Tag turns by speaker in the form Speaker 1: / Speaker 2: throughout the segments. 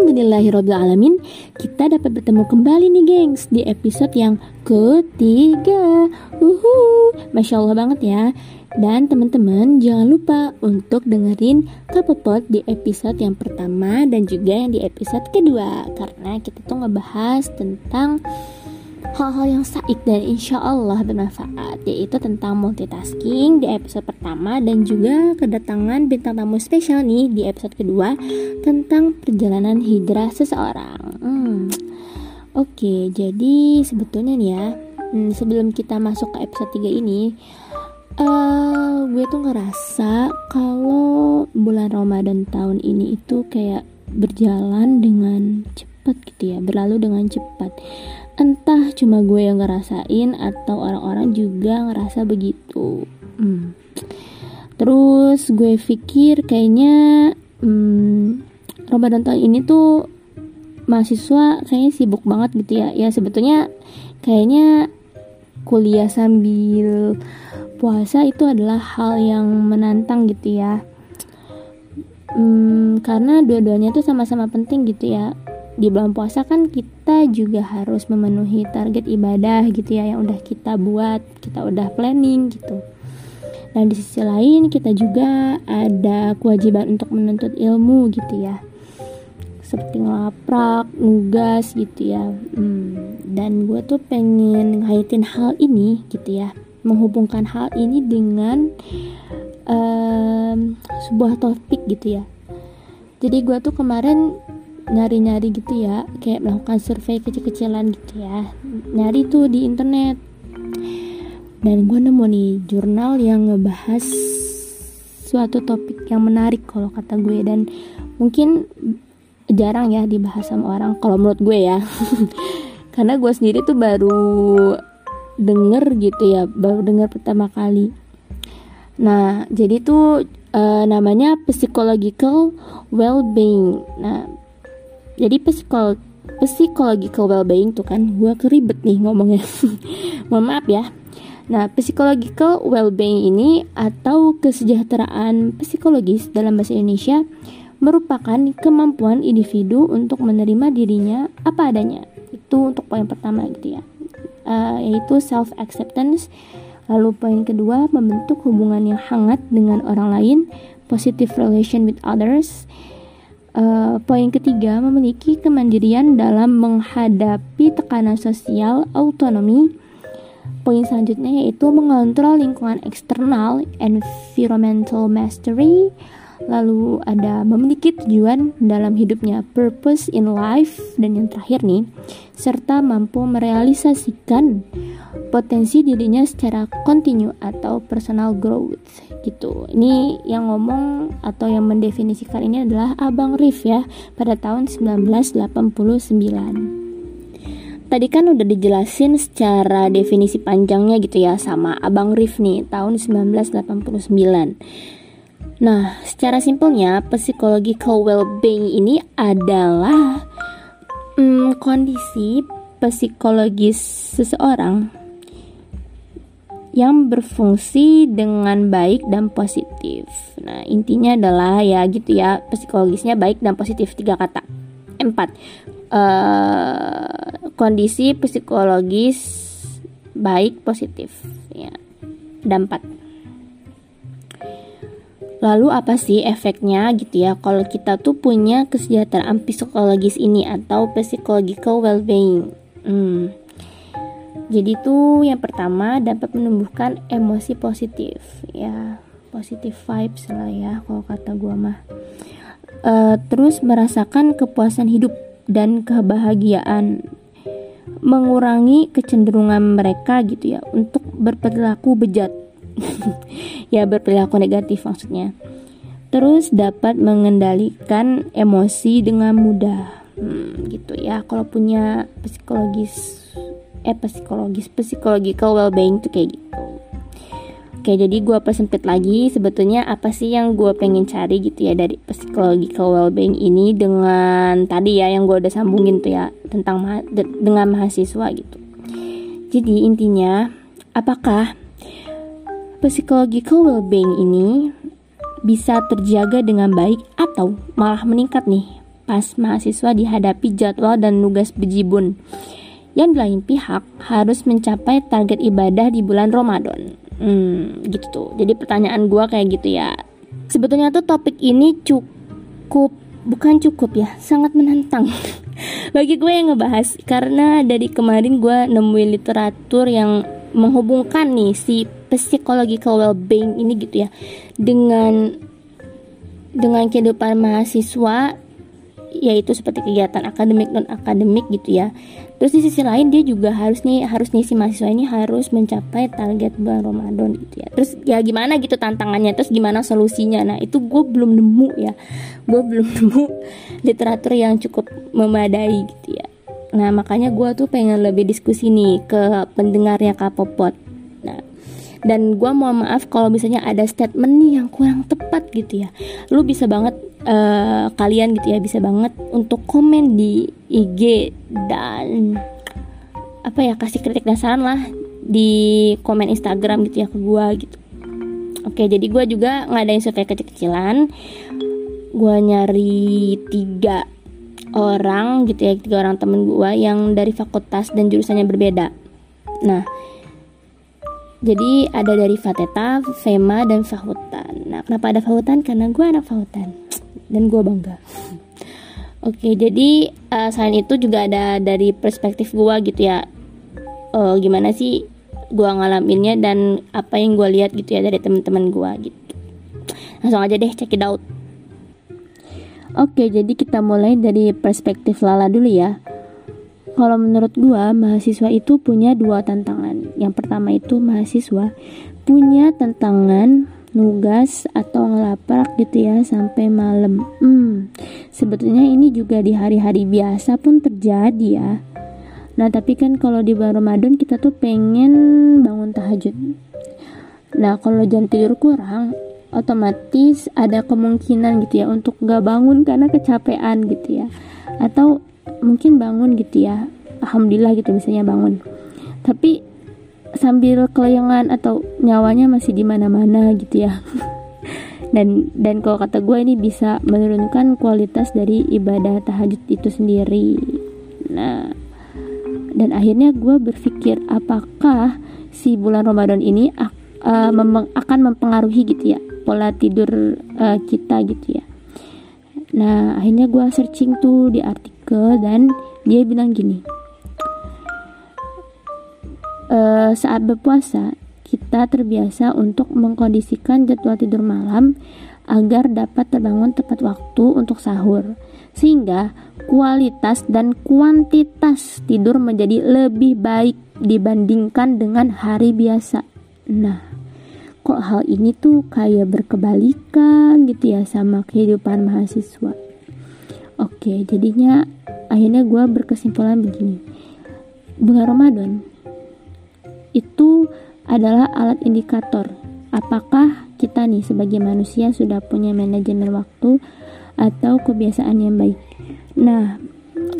Speaker 1: Alhamdulillahirrabbilalamin. Kita dapat bertemu kembali nih gengs Di episode yang ketiga. Uhu, Masya Allah banget ya. Dan teman-teman jangan lupa untuk dengerin Kapopot di episode yang pertama Dan juga yang di episode kedua. Karena kita tuh ngebahas tentang hal-hal yang saik dan insya Allah bermanfaat yaitu tentang multitasking di episode pertama dan juga kedatangan bintang tamu spesial nih di episode kedua tentang perjalanan hijrah seseorang hmm. oke jadi sebetulnya nih ya hmm, sebelum kita masuk ke episode 3 ini uh, gue tuh ngerasa kalau bulan Ramadan tahun ini itu kayak berjalan dengan cepat gitu ya berlalu dengan cepat entah cuma gue yang ngerasain atau orang-orang juga ngerasa begitu. Hmm. terus gue pikir kayaknya hmm, Ramadan tahun ini tuh mahasiswa kayaknya sibuk banget gitu ya. Ya sebetulnya kayaknya kuliah sambil puasa itu adalah hal yang menantang gitu ya. Hmm, karena dua-duanya tuh sama-sama penting gitu ya di bulan puasa kan kita juga harus memenuhi target ibadah gitu ya yang udah kita buat, kita udah planning gitu. Dan di sisi lain kita juga ada kewajiban untuk menuntut ilmu gitu ya. Seperti ngelaprak, nugas gitu ya. Hmm, dan gue tuh pengen ngaitin hal ini gitu ya. Menghubungkan hal ini dengan um, sebuah topik gitu ya. Jadi gue tuh kemarin nyari-nyari gitu ya kayak melakukan survei kecil-kecilan gitu ya. Nyari tuh di internet. Dan gue nemu nih jurnal yang ngebahas suatu topik yang menarik kalau kata gue. Dan mungkin jarang ya dibahas sama orang kalau menurut gue ya. Karena gue sendiri tuh baru denger gitu ya baru denger pertama kali. Nah jadi tuh uh, namanya psychological well-being. Nah jadi psikol psychological well-being tuh kan gue keribet nih ngomongnya. Mohon maaf ya. Nah psychological well-being ini atau kesejahteraan psikologis dalam bahasa Indonesia merupakan kemampuan individu untuk menerima dirinya apa adanya. Itu untuk poin pertama gitu ya. Uh, yaitu self acceptance lalu poin kedua membentuk hubungan yang hangat dengan orang lain positive relation with others Uh, poin ketiga, memiliki kemandirian dalam menghadapi tekanan sosial autonomi. Poin selanjutnya yaitu mengontrol lingkungan eksternal, environmental mastery. Lalu ada memiliki tujuan dalam hidupnya, purpose in life. Dan yang terakhir nih, serta mampu merealisasikan potensi dirinya secara kontinu atau personal growth gitu. Ini yang ngomong atau yang mendefinisikan ini adalah Abang Rif ya pada tahun 1989. Tadi kan udah dijelasin secara definisi panjangnya gitu ya sama Abang Rif nih tahun 1989. Nah, secara simpelnya psychological well-being ini adalah hmm, kondisi psikologis seseorang yang berfungsi dengan baik dan positif. Nah, intinya adalah ya gitu ya, psikologisnya baik dan positif tiga kata. Empat, uh, kondisi psikologis baik positif ya. Dan empat. Lalu apa sih efeknya gitu ya kalau kita tuh punya kesejahteraan psikologis ini atau psychological well-being? Hmm jadi tuh yang pertama dapat menumbuhkan emosi positif ya, positif vibes lah ya kalau kata gua mah. Uh, terus merasakan kepuasan hidup dan kebahagiaan mengurangi kecenderungan mereka gitu ya untuk berperilaku bejat. Ya berperilaku negatif maksudnya. Terus dapat mengendalikan emosi dengan mudah. Hmm, gitu ya kalau punya psikologis eh psikologis psikologikal well-being tuh kayak gitu Oke jadi gue persempit lagi sebetulnya apa sih yang gue pengen cari gitu ya dari psikologikal well-being ini dengan tadi ya yang gue udah sambungin tuh ya tentang ma de dengan mahasiswa gitu. Jadi intinya apakah psikologikal well-being ini bisa terjaga dengan baik atau malah meningkat nih pas mahasiswa dihadapi jadwal dan nugas bejibun. Yang lain pihak harus mencapai target ibadah di bulan Ramadan. Hmm, gitu tuh. Jadi pertanyaan gue kayak gitu ya. Sebetulnya tuh topik ini cukup bukan cukup ya, sangat menantang. Bagi gue yang ngebahas karena dari kemarin gue nemuin literatur yang menghubungkan nih si psychological well-being ini gitu ya dengan dengan kehidupan mahasiswa yaitu seperti kegiatan akademik non akademik gitu ya terus di sisi lain dia juga harus nih harus nih si mahasiswa ini harus mencapai target bulan Ramadan gitu ya. Terus ya gimana gitu tantangannya terus gimana solusinya. Nah itu gue belum nemu ya. Gue belum nemu literatur yang cukup memadai gitu ya. Nah makanya gue tuh pengen lebih diskusi nih ke pendengarnya Kapopot dan gue mau maaf kalau misalnya ada statement nih yang kurang tepat gitu ya. Lu bisa banget uh, kalian gitu ya bisa banget untuk komen di IG dan apa ya kasih kritik dan saran lah di komen Instagram gitu ya ke gue gitu. Oke jadi gue juga ngadain survei kecil-kecilan. Gue nyari tiga orang gitu ya tiga orang temen gue yang dari fakultas dan jurusannya berbeda. Nah jadi ada dari Fateta, Fema, dan Fahutan. Nah, kenapa ada Fahutan? Karena gue anak Fahutan dan gue bangga. Oke, jadi uh, selain itu juga ada dari perspektif gue gitu ya. Uh, gimana sih gue ngalaminnya dan apa yang gue lihat gitu ya dari teman-teman gue gitu. Langsung aja deh check it out. Oke, jadi kita mulai dari perspektif Lala dulu ya. Kalau menurut gua, mahasiswa itu punya dua tantangan. Yang pertama itu mahasiswa punya tantangan nugas atau ngelaprak gitu ya sampai malam. Hmm, sebetulnya ini juga di hari-hari biasa pun terjadi ya. Nah, tapi kan kalau di bulan Ramadan kita tuh pengen bangun tahajud. Nah, kalau jam tidur kurang, otomatis ada kemungkinan gitu ya untuk gak bangun karena kecapean gitu ya. Atau mungkin bangun gitu ya. Alhamdulillah gitu misalnya bangun. Tapi sambil kelayangan atau nyawanya masih di mana-mana gitu ya. Dan dan kalau kata gue ini bisa menurunkan kualitas dari ibadah tahajud itu sendiri. Nah dan akhirnya gue berpikir apakah si bulan Ramadan ini uh, akan mempengaruhi gitu ya pola tidur uh, kita gitu ya nah akhirnya gue searching tuh di artikel ke dan dia bilang gini e, saat berpuasa kita terbiasa untuk mengkondisikan jadwal tidur malam agar dapat terbangun tepat waktu untuk sahur sehingga kualitas dan kuantitas tidur menjadi lebih baik dibandingkan dengan hari biasa. Nah, kok hal ini tuh kayak berkebalikan gitu ya sama kehidupan mahasiswa. Oke, jadinya akhirnya gue berkesimpulan begini bulan Ramadan itu adalah alat indikator apakah kita nih sebagai manusia sudah punya manajemen waktu atau kebiasaan yang baik nah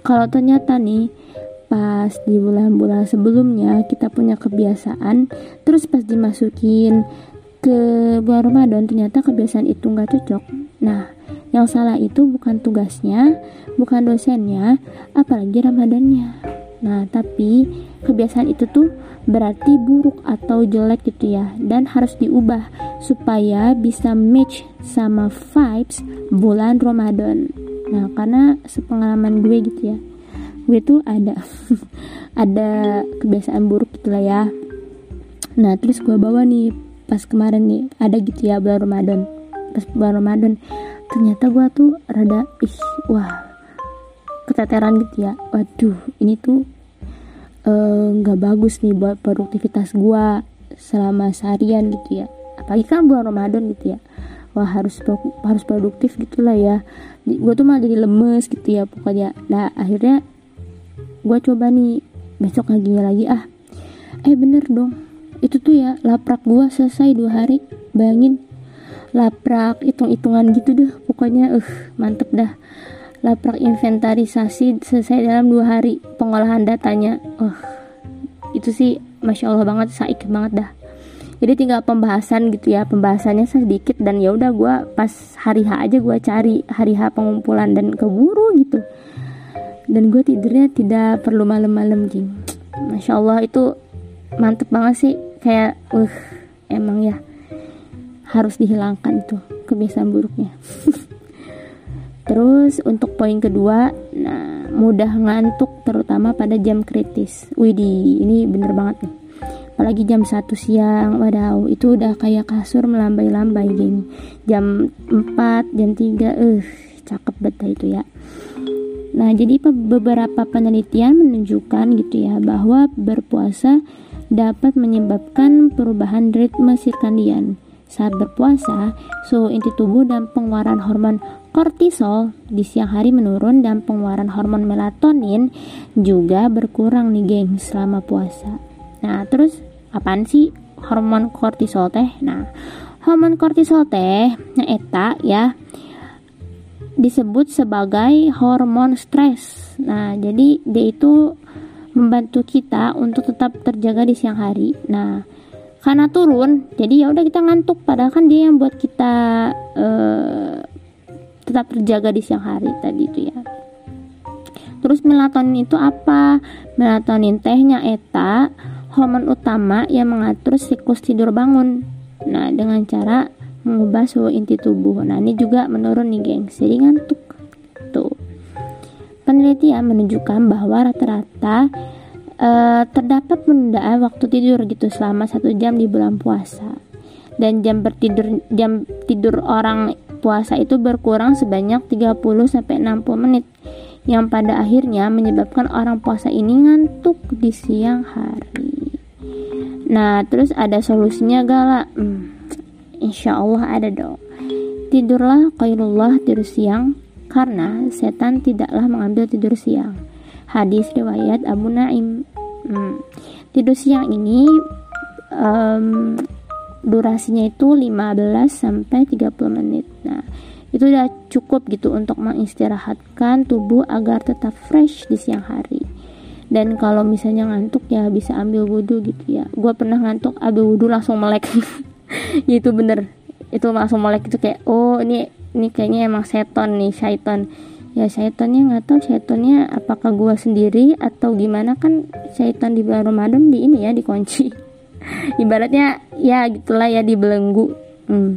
Speaker 1: kalau ternyata nih pas di bulan-bulan sebelumnya kita punya kebiasaan terus pas dimasukin ke bulan Ramadan ternyata kebiasaan itu nggak cocok nah yang salah itu bukan tugasnya, bukan dosennya, apalagi Ramadannya. Nah, tapi kebiasaan itu tuh berarti buruk atau jelek gitu ya dan harus diubah supaya bisa match sama vibes bulan Ramadan. Nah, karena sepengalaman gue gitu ya. Gue tuh ada ada kebiasaan buruk gitu lah ya. Nah, terus gue bawa nih pas kemarin nih ada gitu ya bulan Ramadan. Pas bulan Ramadan ternyata gue tuh rada ih wah keteteran gitu ya. Waduh ini tuh eh, nggak uh, bagus nih buat produktivitas gue selama seharian gitu ya. Apalagi kan bulan Ramadan gitu ya. Wah harus harus produktif gitulah ya. Gue tuh malah jadi lemes gitu ya pokoknya. Nah akhirnya gue coba nih besok paginya lagi ah. Eh bener dong itu tuh ya laprak gue selesai dua hari bayangin. Laprak hitung-hitungan gitu deh pokoknya uh mantep dah. Laprak inventarisasi selesai dalam dua hari pengolahan datanya. Uh itu sih masya allah banget saik banget dah. Jadi tinggal pembahasan gitu ya pembahasannya sedikit dan ya udah gue pas hari H aja gue cari hari H pengumpulan dan keburu gitu. Dan gue tidurnya tidak perlu malam-malam jing. Masya Allah itu mantep banget sih kayak uh emang ya harus dihilangkan tuh kebiasaan buruknya. Terus untuk poin kedua nah mudah ngantuk terutama pada jam kritis. Widih ini bener banget nih. Apalagi jam 1 siang wadaw itu udah kayak kasur melambai-lambai gini. Jam 4 jam 3 eh uh, cakep betul itu ya. Nah, jadi beberapa penelitian menunjukkan gitu ya bahwa berpuasa dapat menyebabkan perubahan ritme sirkadian. Saat berpuasa, suhu inti tubuh dan pengeluaran hormon kortisol di siang hari menurun dan pengeluaran hormon melatonin juga berkurang nih geng selama puasa. Nah, terus apaan sih hormon kortisol teh? Nah, hormon kortisol teh, nah eta ya disebut sebagai hormon stres. Nah, jadi dia itu membantu kita untuk tetap terjaga di siang hari. Nah, karena turun, jadi ya udah kita ngantuk. Padahal kan dia yang buat kita uh, tetap terjaga di siang hari tadi itu ya. Terus melatonin itu apa? Melatonin tehnya eta hormon utama yang mengatur siklus tidur bangun. Nah, dengan cara mengubah suhu inti tubuh. Nah, ini juga menurun nih, geng. Jadi ngantuk. Penelitian menunjukkan bahwa rata-rata uh, terdapat penundaan waktu tidur gitu selama satu jam di bulan puasa. Dan jam bertidur jam tidur orang puasa itu berkurang sebanyak 30 sampai 60 menit yang pada akhirnya menyebabkan orang puasa ini ngantuk di siang hari. Nah, terus ada solusinya gala? Hmm Insya Allah ada dong. Tidurlah qailullah tidur siang karena setan tidaklah mengambil tidur siang. Hadis riwayat Abu Naim. Hmm. Tidur siang ini um, durasinya itu 15 sampai 30 menit. Nah, itu udah cukup gitu untuk mengistirahatkan tubuh agar tetap fresh di siang hari. Dan kalau misalnya ngantuk ya bisa ambil wudhu gitu ya. Gue pernah ngantuk ambil wudhu langsung melek. ya itu bener itu langsung melek itu kayak oh ini ini kayaknya emang seton nih syaiton ya syaitonnya nggak tahu syaitonnya apakah gua sendiri atau gimana kan syaiton di bulan Ramadan di ini ya dikunci ibaratnya ya gitulah ya dibelenggu hmm.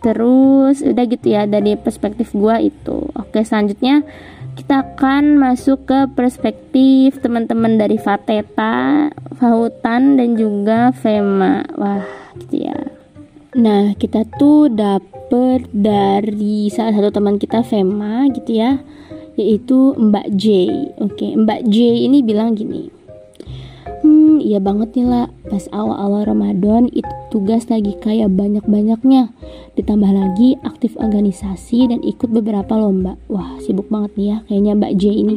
Speaker 1: terus udah gitu ya dari perspektif gua itu oke selanjutnya kita akan masuk ke perspektif teman-teman dari Fateta, Fahutan dan juga Fema. Wah, gitu ya. Nah, kita tuh dapet dari salah satu teman kita Fema gitu ya, yaitu Mbak J. Oke, Mbak J ini bilang gini. Hmm, iya banget nih lah. Pas awal-awal Ramadan itu tugas lagi kayak banyak-banyaknya. Ditambah lagi aktif organisasi dan ikut beberapa lomba. Wah, sibuk banget nih ya kayaknya Mbak J ini.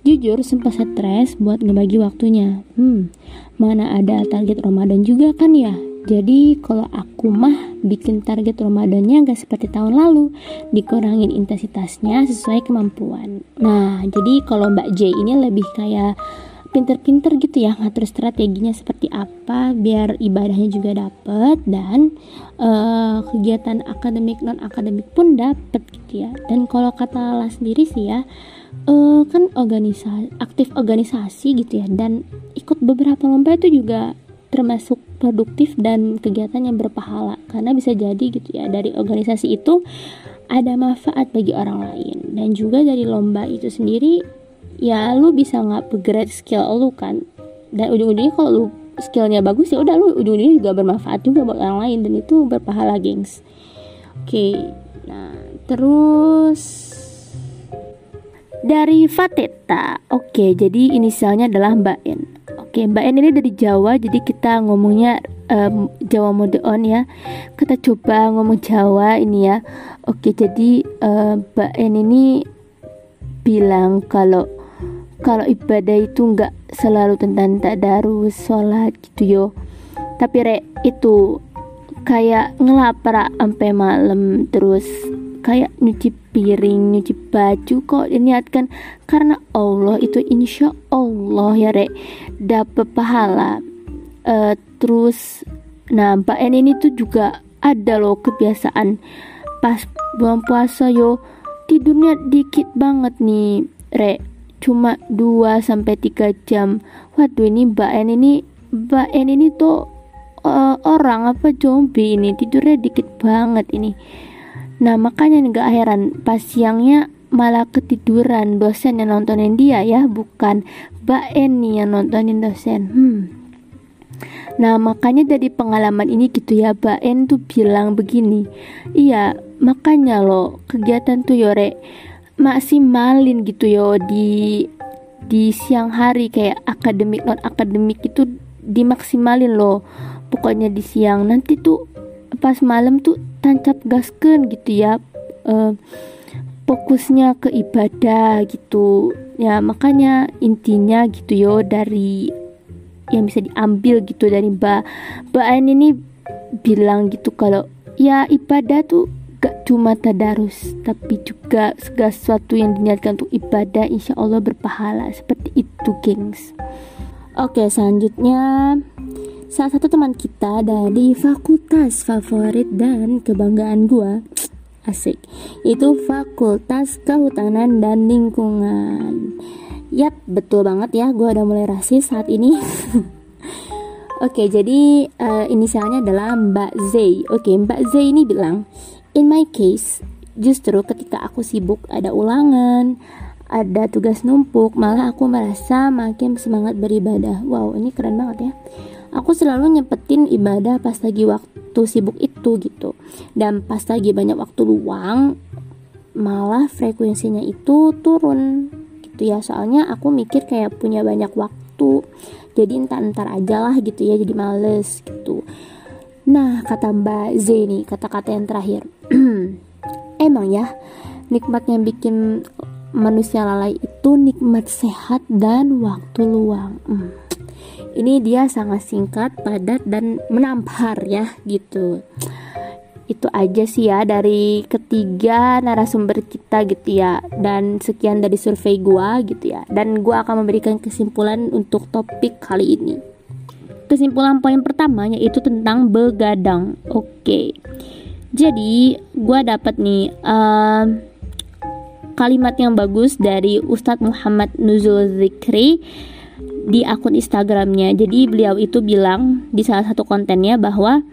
Speaker 1: Jujur sempat stres buat ngebagi waktunya. Hmm, mana ada target Ramadan juga kan ya? Jadi kalau aku mah bikin target Ramadannya gak seperti tahun lalu. Dikurangin intensitasnya sesuai kemampuan. Nah jadi kalau Mbak J ini lebih kayak pinter-pinter gitu ya ngatur strateginya seperti apa biar ibadahnya juga dapet dan uh, kegiatan akademik non akademik pun dapet gitu ya. Dan kalau kata Lala sendiri sih ya uh, kan organisasi aktif organisasi gitu ya. Dan ikut beberapa lomba itu juga termasuk produktif dan kegiatan yang berpahala. Karena bisa jadi gitu ya dari organisasi itu ada manfaat bagi orang lain. Dan juga dari lomba itu sendiri ya lu bisa nggak upgrade skill lu kan. Dan ujung-ujungnya kalau lu skillnya bagus ya udah lu ujung-ujungnya juga bermanfaat juga buat orang lain dan itu berpahala gengs. Oke nah terus dari Fateta. Oke jadi inisialnya adalah Mbak N oke Mbak N ini dari Jawa jadi kita ngomongnya um, Jawa mode on ya. Kita coba ngomong Jawa ini ya. Oke jadi uh, Mbak N ini bilang kalau kalau ibadah itu nggak selalu tentang tadarus sholat gitu yo. Tapi re itu kayak ngelapar sampai malam terus kayak nyuci piring nyuci baju kok diniatkan. Karena Allah itu insya Allah ya re dapat pahala. Uh, terus nah Mbak En ini tuh juga ada loh kebiasaan. Pas bulan puasa yo tidurnya dikit banget nih re cuma 2 sampai 3 jam. Waduh ini Mbak En ini Mbak En ini tuh uh, orang apa zombie ini? Tidurnya dikit banget ini nah makanya nggak heran. Pas siangnya malah ketiduran dosen yang nontonin dia ya bukan Mbak Eni yang nontonin dosen. Hmm. Nah makanya dari pengalaman ini gitu ya Mbak En tuh bilang begini Iya makanya loh kegiatan tuh yore maksimalin gitu yo di di siang hari kayak akademik non akademik itu dimaksimalin loh pokoknya di siang. Nanti tuh pas malam tuh tancap gasken gitu ya uh, fokusnya ke ibadah gitu. Ya makanya intinya gitu yo dari yang bisa diambil gitu dari Mbak Mbak Ain ini bilang gitu kalau ya ibadah tuh gak cuma tadarus tapi juga segala sesuatu yang diniatkan untuk ibadah insya Allah berpahala. Seperti itu gengs. Oke selanjutnya salah satu teman kita dari fakultas favorit dan kebanggaan gua asik itu fakultas kehutanan dan lingkungan yap betul banget ya gue udah mulai rasis saat ini Oke, jadi uh, inisialnya adalah Mbak Z. Oke, Mbak Z ini bilang, in my case, justru ketika aku sibuk ada ulangan, ada tugas numpuk, malah aku merasa makin semangat beribadah. Wow, ini keren banget ya. Aku selalu nyepetin ibadah pas lagi waktu sibuk itu gitu. Dan pas lagi banyak waktu luang, malah frekuensinya itu turun gitu ya. Soalnya aku mikir kayak punya banyak waktu jadi entar-entar aja lah gitu ya jadi males gitu nah kata Mbak Z nih kata-kata yang terakhir emang ya nikmat yang bikin manusia lalai itu nikmat sehat dan waktu luang hmm. Ini dia sangat singkat padat dan menampar ya gitu. Itu aja sih ya dari ketiga narasumber kita gitu ya. Dan sekian dari survei gua gitu ya. Dan gua akan memberikan kesimpulan untuk topik kali ini. Kesimpulan poin pertama yaitu tentang begadang. Oke. Okay. jadi gua dapat nih uh, kalimat yang bagus dari Ustadz Muhammad Nuzul Zikri di akun Instagramnya jadi beliau itu bilang di salah satu kontennya bahwa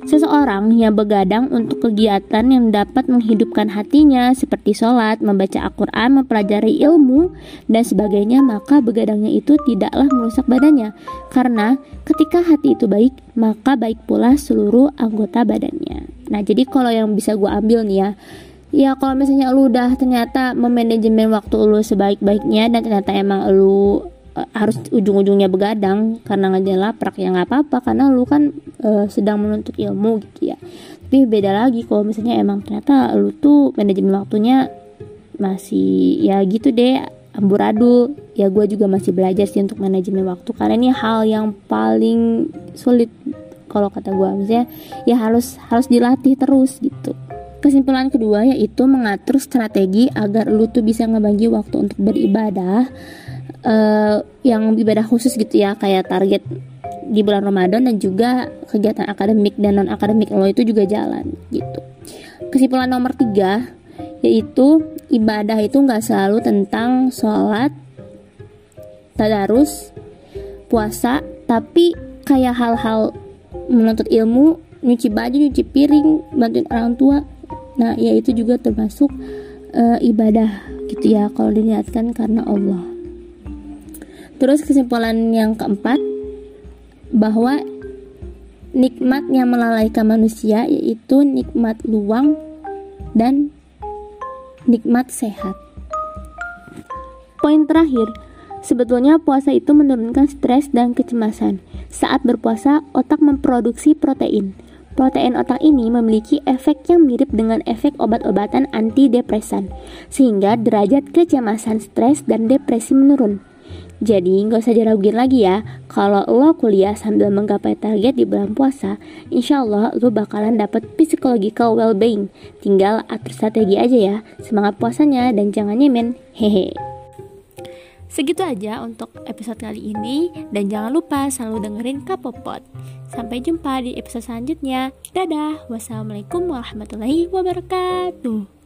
Speaker 1: Seseorang yang begadang untuk kegiatan yang dapat menghidupkan hatinya seperti sholat, membaca Al-Quran, mempelajari ilmu, dan sebagainya maka begadangnya itu tidaklah merusak badannya karena ketika hati itu baik maka baik pula seluruh anggota badannya. Nah jadi kalau yang bisa gue ambil nih ya Ya kalau misalnya lu udah ternyata memanajemen waktu lu sebaik-baiknya dan ternyata emang lu harus ujung-ujungnya begadang karena nggak laprak ya nggak apa-apa karena lu kan uh, sedang menuntut ilmu gitu ya. Tapi beda lagi kalau misalnya emang ternyata lu tuh manajemen waktunya masih ya gitu deh amburadul. Ya gue juga masih belajar sih untuk manajemen waktu karena ini hal yang paling sulit kalau kata gue misalnya ya harus harus dilatih terus gitu. Kesimpulan kedua yaitu mengatur strategi agar lu tuh bisa ngebagi waktu untuk beribadah uh, yang ibadah khusus gitu ya kayak target di bulan Ramadan dan juga kegiatan akademik dan non akademik lo itu juga jalan gitu. Kesimpulan nomor tiga yaitu ibadah itu nggak selalu tentang sholat, tadarus, puasa, tapi kayak hal-hal menuntut ilmu, nyuci baju, nyuci piring, bantuin orang tua. Nah, ya itu juga termasuk uh, ibadah gitu ya kalau diniatkan karena Allah. Terus kesimpulan yang keempat bahwa nikmat yang melalaikan manusia yaitu nikmat luang dan nikmat sehat. Poin terakhir, sebetulnya puasa itu menurunkan stres dan kecemasan. Saat berpuasa, otak memproduksi protein. Protein otak ini memiliki efek yang mirip dengan efek obat-obatan antidepresan, sehingga derajat kecemasan, stres, dan depresi menurun. Jadi nggak usah diraguin lagi ya Kalau lo kuliah sambil menggapai target di bulan puasa Insya Allah lo bakalan dapat psychological well-being Tinggal atur strategi aja ya Semangat puasanya dan jangan nyemen Hehe Segitu aja untuk episode kali ini dan jangan lupa selalu dengerin Kapopot. Sampai jumpa di episode selanjutnya. Dadah. Wassalamualaikum warahmatullahi wabarakatuh.